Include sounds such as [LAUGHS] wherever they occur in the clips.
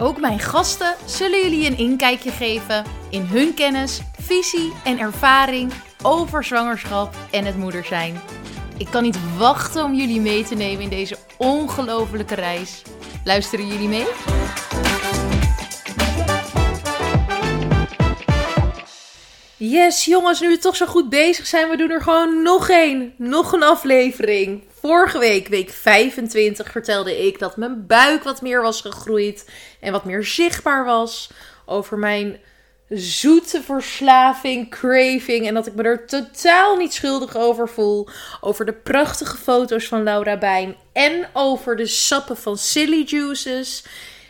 Ook mijn gasten zullen jullie een inkijkje geven in hun kennis, visie en ervaring over zwangerschap en het moeder zijn. Ik kan niet wachten om jullie mee te nemen in deze ongelofelijke reis. Luisteren jullie mee? Yes, jongens, nu we toch zo goed bezig zijn, we doen er gewoon nog één. Nog een aflevering. Vorige week, week 25, vertelde ik dat mijn buik wat meer was gegroeid en wat meer zichtbaar was. Over mijn zoete verslaving, craving en dat ik me er totaal niet schuldig over voel. Over de prachtige foto's van Laura Bijn en over de sappen van Silly Juices.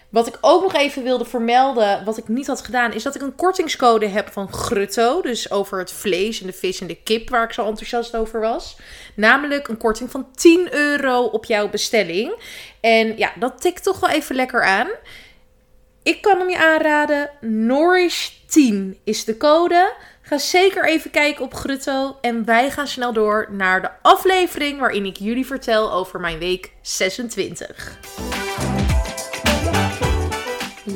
Wat ik ook nog even wilde vermelden, wat ik niet had gedaan, is dat ik een kortingscode heb van Grutto. Dus over het vlees en de vis en de kip, waar ik zo enthousiast over was. Namelijk een korting van 10 euro op jouw bestelling. En ja, dat tikt toch wel even lekker aan. Ik kan hem je aanraden. Nourish10 is de code. Ga zeker even kijken op Grutto. En wij gaan snel door naar de aflevering waarin ik jullie vertel over mijn week 26.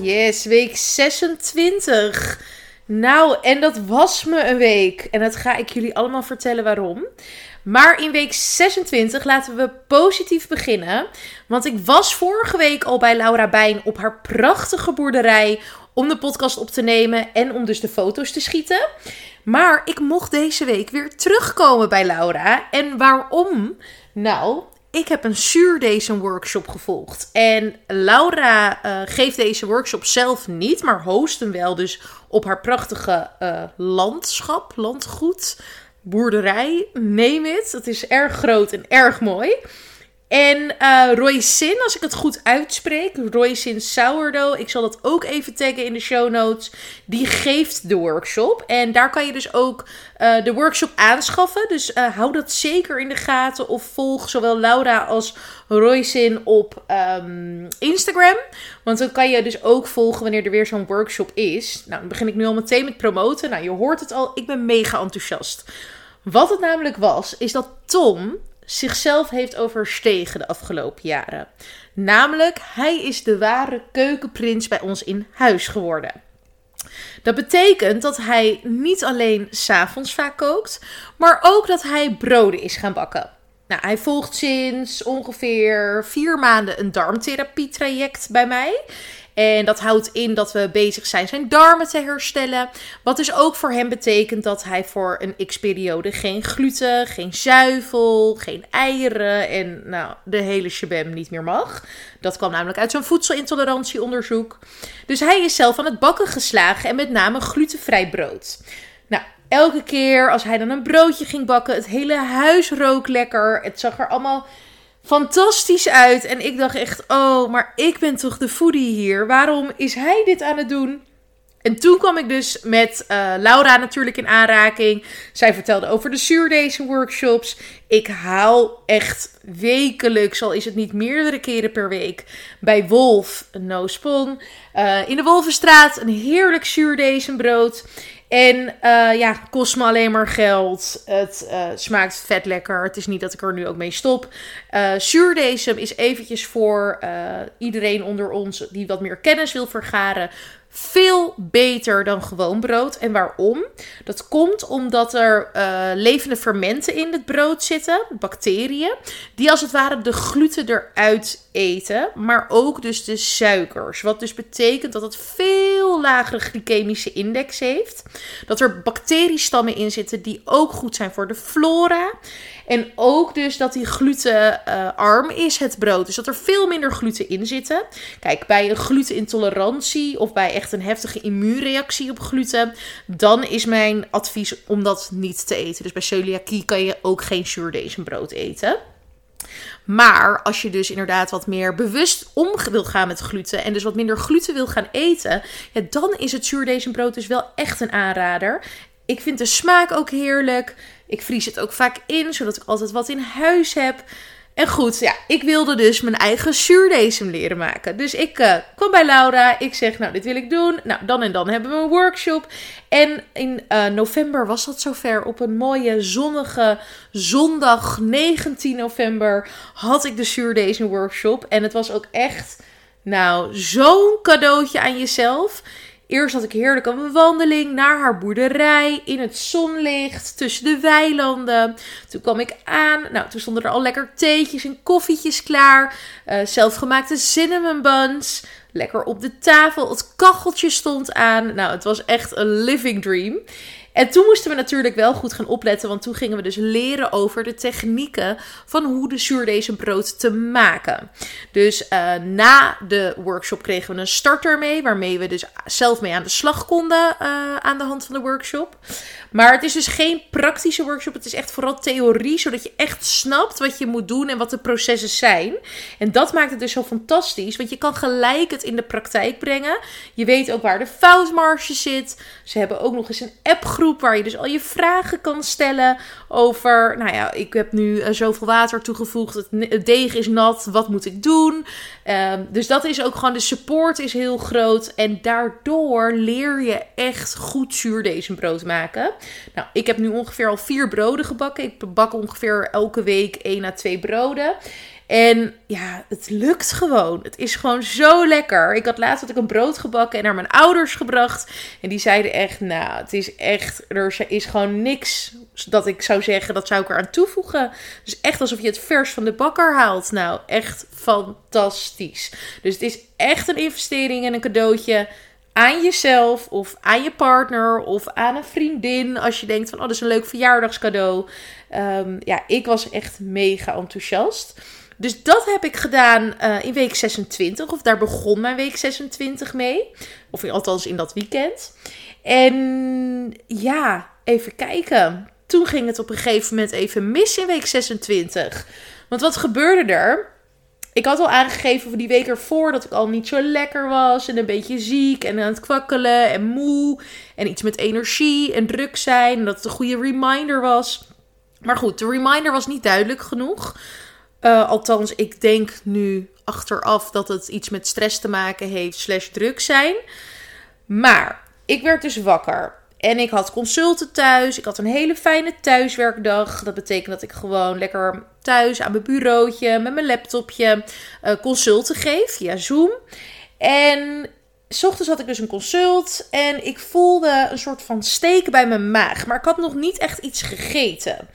Yes, week 26. Nou, en dat was me een week. En dat ga ik jullie allemaal vertellen waarom. Maar in week 26 laten we positief beginnen. Want ik was vorige week al bij Laura Bijn op haar prachtige boerderij om de podcast op te nemen en om dus de foto's te schieten. Maar ik mocht deze week weer terugkomen bij Laura. En waarom? Nou, ik heb een zuurdezen workshop gevolgd. En Laura uh, geeft deze workshop zelf niet, maar host hem wel. Dus op haar prachtige uh, landschap, landgoed, boerderij, neem het. Het is erg groot en erg mooi. En uh, Roy Sin, als ik het goed uitspreek, Roy Sin Sourdough, ik zal dat ook even taggen in de show notes, die geeft de workshop. En daar kan je dus ook uh, de workshop aanschaffen. Dus uh, hou dat zeker in de gaten of volg zowel Laura als Roy Sin op um, Instagram. Want dan kan je dus ook volgen wanneer er weer zo'n workshop is. Nou, dan begin ik nu al meteen met promoten. Nou, je hoort het al, ik ben mega enthousiast. Wat het namelijk was, is dat Tom zichzelf heeft overstegen de afgelopen jaren. Namelijk, hij is de ware keukenprins bij ons in huis geworden. Dat betekent dat hij niet alleen s'avonds vaak kookt, maar ook dat hij broden is gaan bakken. Nou, hij volgt sinds ongeveer vier maanden een darmtherapietraject bij mij. En dat houdt in dat we bezig zijn zijn darmen te herstellen. Wat dus ook voor hem betekent dat hij voor een x-periode geen gluten, geen zuivel, geen eieren en nou, de hele shabam niet meer mag. Dat kwam namelijk uit zo'n voedselintolerantieonderzoek. Dus hij is zelf aan het bakken geslagen en met name glutenvrij brood. Nou, elke keer als hij dan een broodje ging bakken, het hele huis rook lekker. Het zag er allemaal fantastisch uit. En ik dacht echt, oh, maar ik ben toch de foodie hier. Waarom is hij dit aan het doen? En toen kwam ik dus met uh, Laura natuurlijk in aanraking. Zij vertelde over de zuurdezen workshops. Ik haal echt wekelijks, al is het niet meerdere keren per week, bij Wolf een no spon. Uh, in de Wolvenstraat een heerlijk zuurdezenbrood. En uh, ja, kost me alleen maar geld. Het uh, smaakt vet lekker. Het is niet dat ik er nu ook mee stop. Uh, is eventjes voor iedereen onder ons die wat meer kennis wil vergaren veel beter dan gewoon brood. En waarom? Dat komt omdat er uh, levende fermenten in het brood zitten, bacteriën, die als het ware de gluten eruit eten, maar ook dus de suikers. Wat dus betekent dat het veel lagere glycemische index heeft. Dat er bacteriestammen in zitten die ook goed zijn voor de flora. En ook dus dat die glutenarm uh, is, het brood. Dus dat er veel minder gluten in zitten. Kijk, bij een glutenintolerantie of bij echt een heftige immuunreactie op gluten, dan is mijn advies om dat niet te eten. Dus bij celiakie kan je ook geen brood eten. Maar als je dus inderdaad wat meer bewust om wil gaan met gluten en dus wat minder gluten wil gaan eten, ja, dan is het zuurdesembrood dus wel echt een aanrader. Ik vind de smaak ook heerlijk. Ik vries het ook vaak in, zodat ik altijd wat in huis heb. En goed, ja, ik wilde dus mijn eigen zuurdesem leren maken. Dus ik uh, kwam bij Laura. Ik zeg, nou, dit wil ik doen. Nou, dan en dan hebben we een workshop. En in uh, november was dat zover. Op een mooie zonnige zondag 19 november had ik de zuurdesem workshop. En het was ook echt, nou, zo'n cadeautje aan jezelf. Eerst had ik heerlijk een wandeling naar haar boerderij in het zonlicht tussen de weilanden. Toen kwam ik aan. Nou, toen stonden er al lekker theetjes en koffietjes klaar. Uh, zelfgemaakte cinnamon buns. Lekker op de tafel. Het kacheltje stond aan. Nou, het was echt een living dream. En toen moesten we natuurlijk wel goed gaan opletten, want toen gingen we dus leren over de technieken van hoe de zuurdesembrood te maken. Dus uh, na de workshop kregen we een starter mee, waarmee we dus zelf mee aan de slag konden uh, aan de hand van de workshop. Maar het is dus geen praktische workshop, het is echt vooral theorie, zodat je echt snapt wat je moet doen en wat de processen zijn. En dat maakt het dus zo fantastisch, want je kan gelijk het in de praktijk brengen. Je weet ook waar de foutmarge zit. Ze hebben ook nog eens een appgroep waar je dus al je vragen kan stellen over, nou ja, ik heb nu uh, zoveel water toegevoegd, het, deeg is nat, wat moet ik doen? Um, dus dat is ook gewoon, de support is heel groot en daardoor leer je echt goed zuurdesembrood maken. Nou, ik heb nu ongeveer al vier broden gebakken. Ik bak ongeveer elke week één à twee broden. En ja, het lukt gewoon. Het is gewoon zo lekker. Ik had laatst had ik een brood gebakken en naar mijn ouders gebracht. En die zeiden echt, nou, het is echt, er is gewoon niks dat ik zou zeggen, dat zou ik eraan toevoegen. Dus echt alsof je het vers van de bakker haalt. Nou, echt fantastisch. Dus het is echt een investering en een cadeautje aan jezelf of aan je partner of aan een vriendin. Als je denkt van, oh, dat is een leuk verjaardagscadeau. Um, ja, ik was echt mega enthousiast. Dus dat heb ik gedaan uh, in week 26. Of daar begon mijn week 26 mee. Of althans in dat weekend. En ja, even kijken. Toen ging het op een gegeven moment even mis in week 26. Want wat gebeurde er? Ik had al aangegeven voor die week ervoor dat ik al niet zo lekker was. En een beetje ziek en aan het kwakkelen en moe. En iets met energie en druk zijn. En dat het een goede reminder was. Maar goed, de reminder was niet duidelijk genoeg. Uh, althans, ik denk nu achteraf dat het iets met stress te maken heeft, slash druk zijn. Maar ik werd dus wakker. En ik had consulten thuis. Ik had een hele fijne thuiswerkdag. Dat betekent dat ik gewoon lekker thuis aan mijn bureautje met mijn laptopje uh, consulten geef via Zoom. En s ochtends had ik dus een consult en ik voelde een soort van steek bij mijn maag. Maar ik had nog niet echt iets gegeten.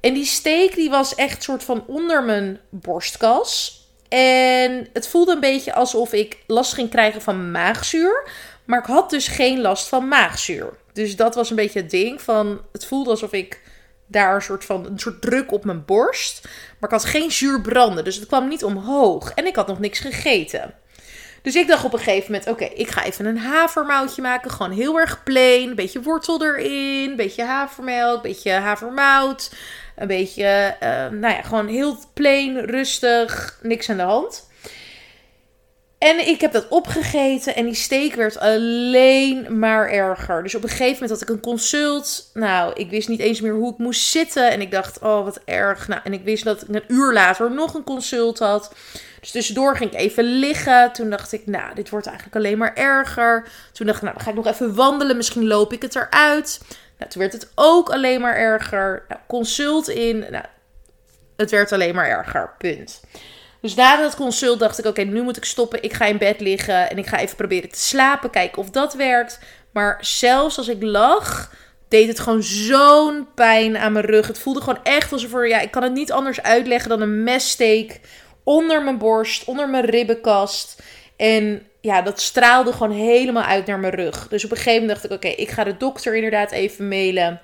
En die steek die was echt soort van onder mijn borstkas. En het voelde een beetje alsof ik last ging krijgen van maagzuur. Maar ik had dus geen last van maagzuur. Dus dat was een beetje het ding van... Het voelde alsof ik daar een soort van een soort druk op mijn borst. Maar ik had geen zuur branden. Dus het kwam niet omhoog. En ik had nog niks gegeten. Dus ik dacht op een gegeven moment: oké, ik ga even een havermoutje maken. Gewoon heel erg plain. Beetje wortel erin. Beetje havermelk. Beetje havermout. Een beetje, uh, nou ja, gewoon heel plain, rustig, niks aan de hand. En ik heb dat opgegeten en die steek werd alleen maar erger. Dus op een gegeven moment had ik een consult. Nou, ik wist niet eens meer hoe ik moest zitten. En ik dacht, oh wat erg. Nou, en ik wist dat ik een uur later nog een consult had. Dus tussendoor ging ik even liggen. Toen dacht ik, nou, dit wordt eigenlijk alleen maar erger. Toen dacht ik, nou, dan ga ik nog even wandelen. Misschien loop ik het eruit. Nou, toen werd het ook alleen maar erger. Nou, consult in. Nou, het werd alleen maar erger. Punt. Dus na dat consult dacht ik: oké, nu moet ik stoppen. Ik ga in bed liggen en ik ga even proberen te slapen. Kijken of dat werkt. Maar zelfs als ik lag, deed het gewoon zo'n pijn aan mijn rug. Het voelde gewoon echt alsof er, ja, ik kan het niet anders uitleggen dan een messteek onder mijn borst, onder mijn ribbenkast. En ja, dat straalde gewoon helemaal uit naar mijn rug. Dus op een gegeven moment dacht ik: oké, ik ga de dokter inderdaad even mailen.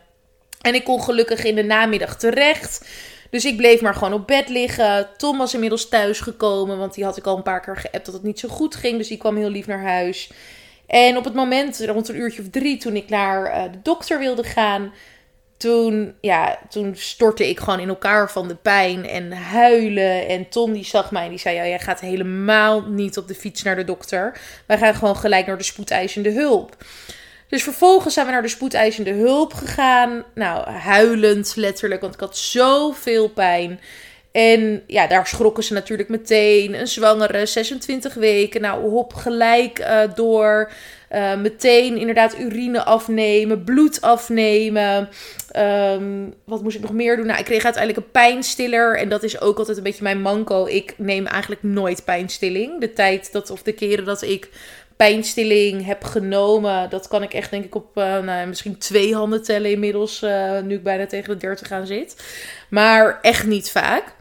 En ik kon gelukkig in de namiddag terecht. Dus ik bleef maar gewoon op bed liggen. Tom was inmiddels thuis gekomen, want die had ik al een paar keer geappt dat het niet zo goed ging. Dus die kwam heel lief naar huis. En op het moment, rond een uurtje of drie, toen ik naar uh, de dokter wilde gaan, toen, ja, toen stortte ik gewoon in elkaar van de pijn en huilen. En Tom die zag mij en die zei, ja, jij gaat helemaal niet op de fiets naar de dokter. Wij gaan gewoon gelijk naar de spoedeisende hulp. Dus vervolgens zijn we naar de spoedeisende hulp gegaan. Nou, huilend letterlijk, want ik had zoveel pijn. En ja, daar schrokken ze natuurlijk meteen. Een zwangere, 26 weken. Nou, hop, gelijk uh, door. Uh, meteen inderdaad urine afnemen, bloed afnemen. Um, wat moest ik nog meer doen? Nou, ik kreeg uiteindelijk een pijnstiller. En dat is ook altijd een beetje mijn manco. Ik neem eigenlijk nooit pijnstilling. De tijd dat, of de keren dat ik pijnstilling heb genomen, dat kan ik echt denk ik op uh, nou, misschien twee handen tellen inmiddels. Nu ik bijna tegen de 30 aan zit. Maar echt niet vaak.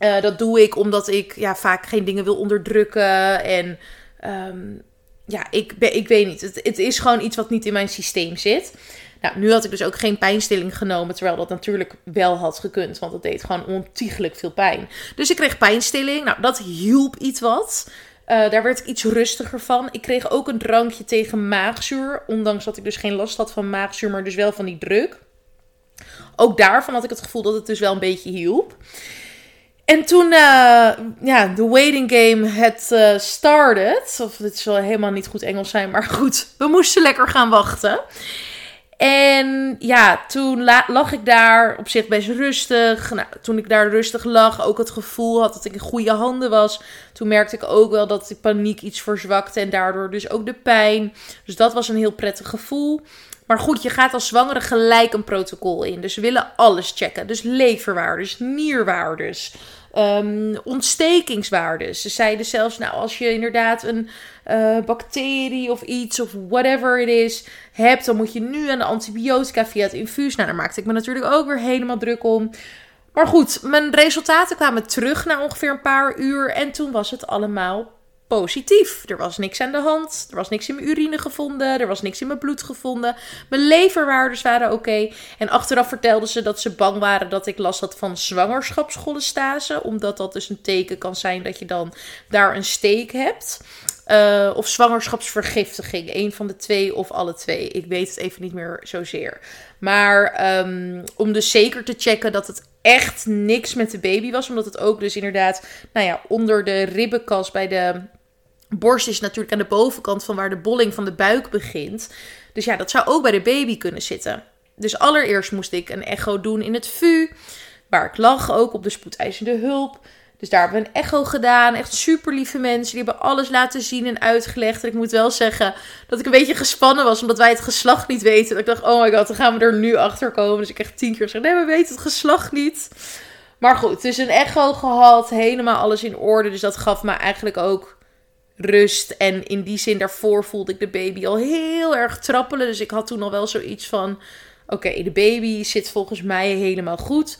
Uh, dat doe ik omdat ik ja, vaak geen dingen wil onderdrukken. En um, ja, ik, ben, ik weet niet. Het, het is gewoon iets wat niet in mijn systeem zit. Nou, nu had ik dus ook geen pijnstilling genomen, terwijl dat natuurlijk wel had gekund, want het deed gewoon ontiegelijk veel pijn. Dus ik kreeg pijnstilling. Nou, dat hielp iets wat. Uh, daar werd ik iets rustiger van. Ik kreeg ook een drankje tegen maagzuur, ondanks dat ik dus geen last had van maagzuur, maar dus wel van die druk. Ook daarvan had ik het gevoel dat het dus wel een beetje hielp. En toen, uh, ja, de waiting game het uh, started. Of dit zal helemaal niet goed Engels zijn, maar [LAUGHS] goed, we moesten lekker gaan wachten. En ja, toen lag ik daar op zich best rustig. Nou, toen ik daar rustig lag, ook het gevoel had dat ik in goede handen was. Toen merkte ik ook wel dat de paniek iets verzwakte en daardoor dus ook de pijn. Dus dat was een heel prettig gevoel. Maar goed, je gaat als zwangere gelijk een protocol in. Dus we willen alles checken. Dus leverwaardes, nierwaardes, um, ontstekingswaardes. Ze zeiden zelfs, nou, als je inderdaad een uh, bacterie of iets of whatever it is hebt, dan moet je nu aan de antibiotica via het infuus. Nou, daar maakte ik me natuurlijk ook weer helemaal druk om. Maar goed, mijn resultaten kwamen terug na ongeveer een paar uur en toen was het allemaal positief. Er was niks aan de hand. Er was niks in mijn urine gevonden. Er was niks in mijn bloed gevonden. Mijn leverwaardes waren oké. En achteraf vertelden ze dat ze bang waren dat ik last had van zwangerschapscholestase. Omdat dat dus een teken kan zijn dat je dan daar een steek hebt. Uh, of zwangerschapsvergiftiging. Een van de twee of alle twee. Ik weet het even niet meer zozeer. Maar um, om dus zeker te checken dat het echt niks met de baby was. Omdat het ook dus inderdaad, nou ja, onder de ribbenkas bij de borst is natuurlijk aan de bovenkant van waar de bolling van de buik begint. Dus ja, dat zou ook bij de baby kunnen zitten. Dus allereerst moest ik een echo doen in het VU, waar ik lag, ook op de spoedeisende hulp. Dus daar hebben we een echo gedaan. Echt super lieve mensen. Die hebben alles laten zien en uitgelegd. En ik moet wel zeggen dat ik een beetje gespannen was. Omdat wij het geslacht niet weten. Dat ik dacht, oh my god, dan gaan we er nu achter komen. Dus ik echt tien keer zeg, nee, we weten het geslacht niet. Maar goed, dus een echo gehad. Helemaal alles in orde. Dus dat gaf me eigenlijk ook rust. En in die zin daarvoor voelde ik de baby al heel erg trappelen. Dus ik had toen al wel zoiets van... Oké, de baby zit volgens mij helemaal goed.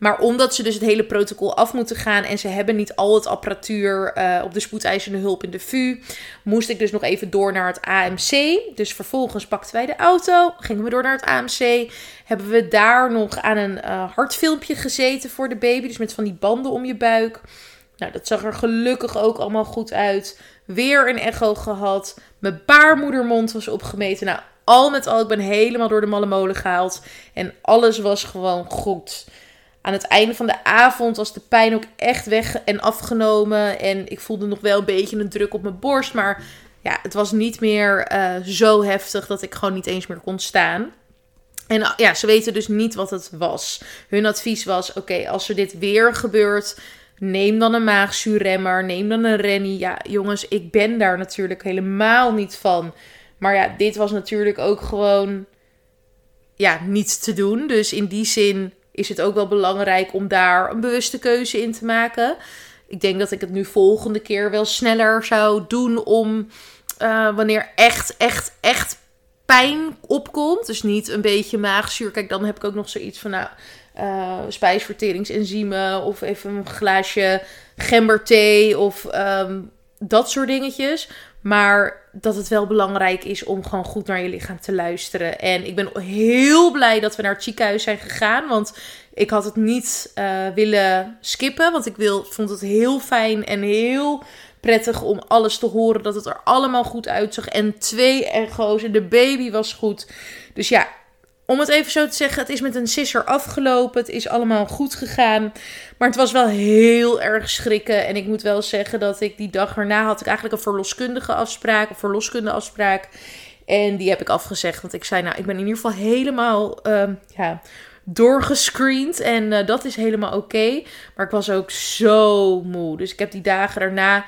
Maar omdat ze dus het hele protocol af moeten gaan en ze hebben niet al het apparatuur uh, op de spoedeisende hulp in de VU, moest ik dus nog even door naar het AMC. Dus vervolgens pakten wij de auto, gingen we door naar het AMC. Hebben we daar nog aan een uh, hartfilmpje gezeten voor de baby, dus met van die banden om je buik. Nou, dat zag er gelukkig ook allemaal goed uit. Weer een echo gehad. Mijn baarmoedermond was opgemeten. Nou, al met al, ik ben helemaal door de malle molen gehaald. En alles was gewoon goed. Aan het einde van de avond was de pijn ook echt weg en afgenomen. En ik voelde nog wel een beetje een druk op mijn borst. Maar ja, het was niet meer uh, zo heftig dat ik gewoon niet eens meer kon staan. En uh, ja, ze weten dus niet wat het was. Hun advies was: oké, als er dit weer gebeurt, neem dan een maagzuurremmer, neem dan een rennie. Ja, jongens, ik ben daar natuurlijk helemaal niet van. Maar ja, dit was natuurlijk ook gewoon ja, niet te doen. Dus in die zin is het ook wel belangrijk om daar een bewuste keuze in te maken. Ik denk dat ik het nu volgende keer wel sneller zou doen om uh, wanneer echt, echt, echt pijn opkomt. Dus niet een beetje maagzuur. Kijk, dan heb ik ook nog zoiets van, nou, uh, spijsverteringsenzymen of even een glaasje gemberthee of um, dat soort dingetjes. Maar dat het wel belangrijk is om gewoon goed naar je lichaam te luisteren. En ik ben heel blij dat we naar het ziekenhuis zijn gegaan. Want ik had het niet uh, willen skippen. Want ik wil, vond het heel fijn en heel prettig om alles te horen. Dat het er allemaal goed uitzag. En twee echo's en de baby was goed. Dus ja, om het even zo te zeggen, het is met een sisser afgelopen. Het is allemaal goed gegaan. Maar het was wel heel erg schrikken. En ik moet wel zeggen dat ik die dag erna had ik eigenlijk een verloskundige afspraak. Een verloskunde afspraak. En die heb ik afgezegd. Want ik zei, nou, ik ben in ieder geval helemaal uh, ja, doorgescreend. En uh, dat is helemaal oké. Maar ik was ook zo moe. Dus ik heb die dagen daarna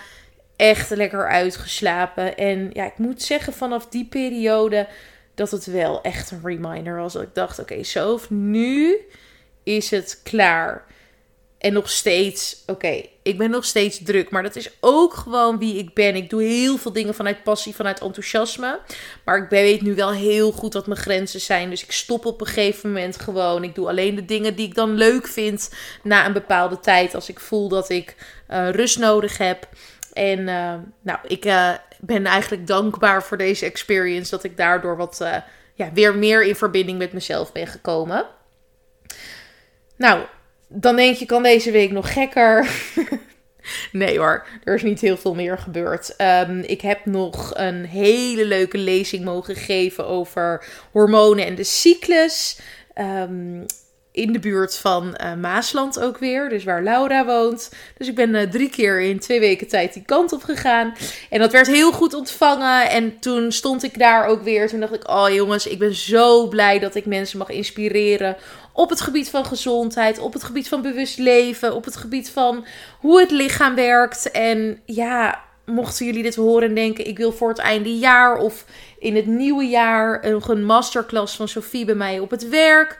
echt lekker uitgeslapen. En ja, ik moet zeggen, vanaf die periode dat het wel echt een reminder was. Dat ik dacht, oké, zo nu is het klaar. En nog steeds, oké, ik ben nog steeds druk. Maar dat is ook gewoon wie ik ben. Ik doe heel veel dingen vanuit passie, vanuit enthousiasme. Maar ik weet nu wel heel goed wat mijn grenzen zijn. Dus ik stop op een gegeven moment gewoon. Ik doe alleen de dingen die ik dan leuk vind na een bepaalde tijd. Als ik voel dat ik uh, rust nodig heb. En uh, nou, ik uh, ben eigenlijk dankbaar voor deze experience. Dat ik daardoor wat uh, ja, weer meer in verbinding met mezelf ben gekomen. Nou, dan denk je, kan deze week nog gekker? [LAUGHS] nee hoor, er is niet heel veel meer gebeurd. Um, ik heb nog een hele leuke lezing mogen geven over hormonen en de cyclus. Um, in de buurt van uh, Maasland ook weer. Dus waar Laura woont. Dus ik ben uh, drie keer in twee weken tijd die kant op gegaan. En dat werd heel goed ontvangen. En toen stond ik daar ook weer. Toen dacht ik, oh jongens, ik ben zo blij dat ik mensen mag inspireren. Op het gebied van gezondheid, op het gebied van bewust leven, op het gebied van hoe het lichaam werkt. En ja, mochten jullie dit horen en denken, ik wil voor het einde jaar of in het nieuwe jaar een masterclass van Sophie bij mij op het werk.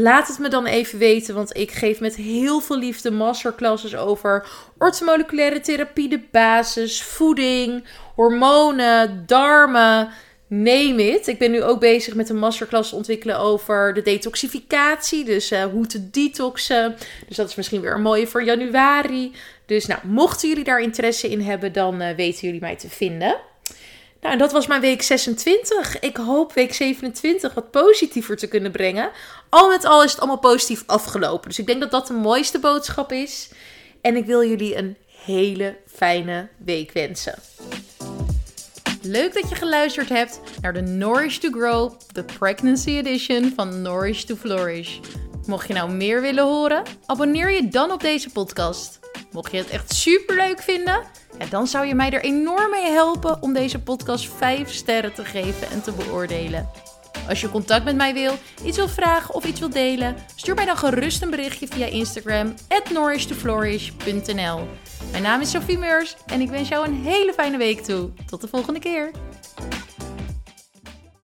Laat het me dan even weten, want ik geef met heel veel liefde masterclasses over ortomoleculaire therapie, de basis, voeding, hormonen, darmen, name it. Ik ben nu ook bezig met een masterclass ontwikkelen over de detoxificatie, dus uh, hoe te detoxen. Dus dat is misschien weer een mooie voor januari. Dus nou, mochten jullie daar interesse in hebben, dan uh, weten jullie mij te vinden. Nou, dat was mijn week 26. Ik hoop week 27 wat positiever te kunnen brengen. Al met al is het allemaal positief afgelopen. Dus ik denk dat dat de mooiste boodschap is. En ik wil jullie een hele fijne week wensen. Leuk dat je geluisterd hebt naar de Nourish to Grow, de Pregnancy Edition van Nourish to Flourish. Mocht je nou meer willen horen, abonneer je dan op deze podcast. Mocht je het echt super leuk vinden, dan zou je mij er enorm mee helpen om deze podcast 5 sterren te geven en te beoordelen. Als je contact met mij wil, iets wil vragen of iets wil delen, stuur mij dan gerust een berichtje via Instagram at Mijn naam is Sophie Meurs en ik wens jou een hele fijne week toe. Tot de volgende keer.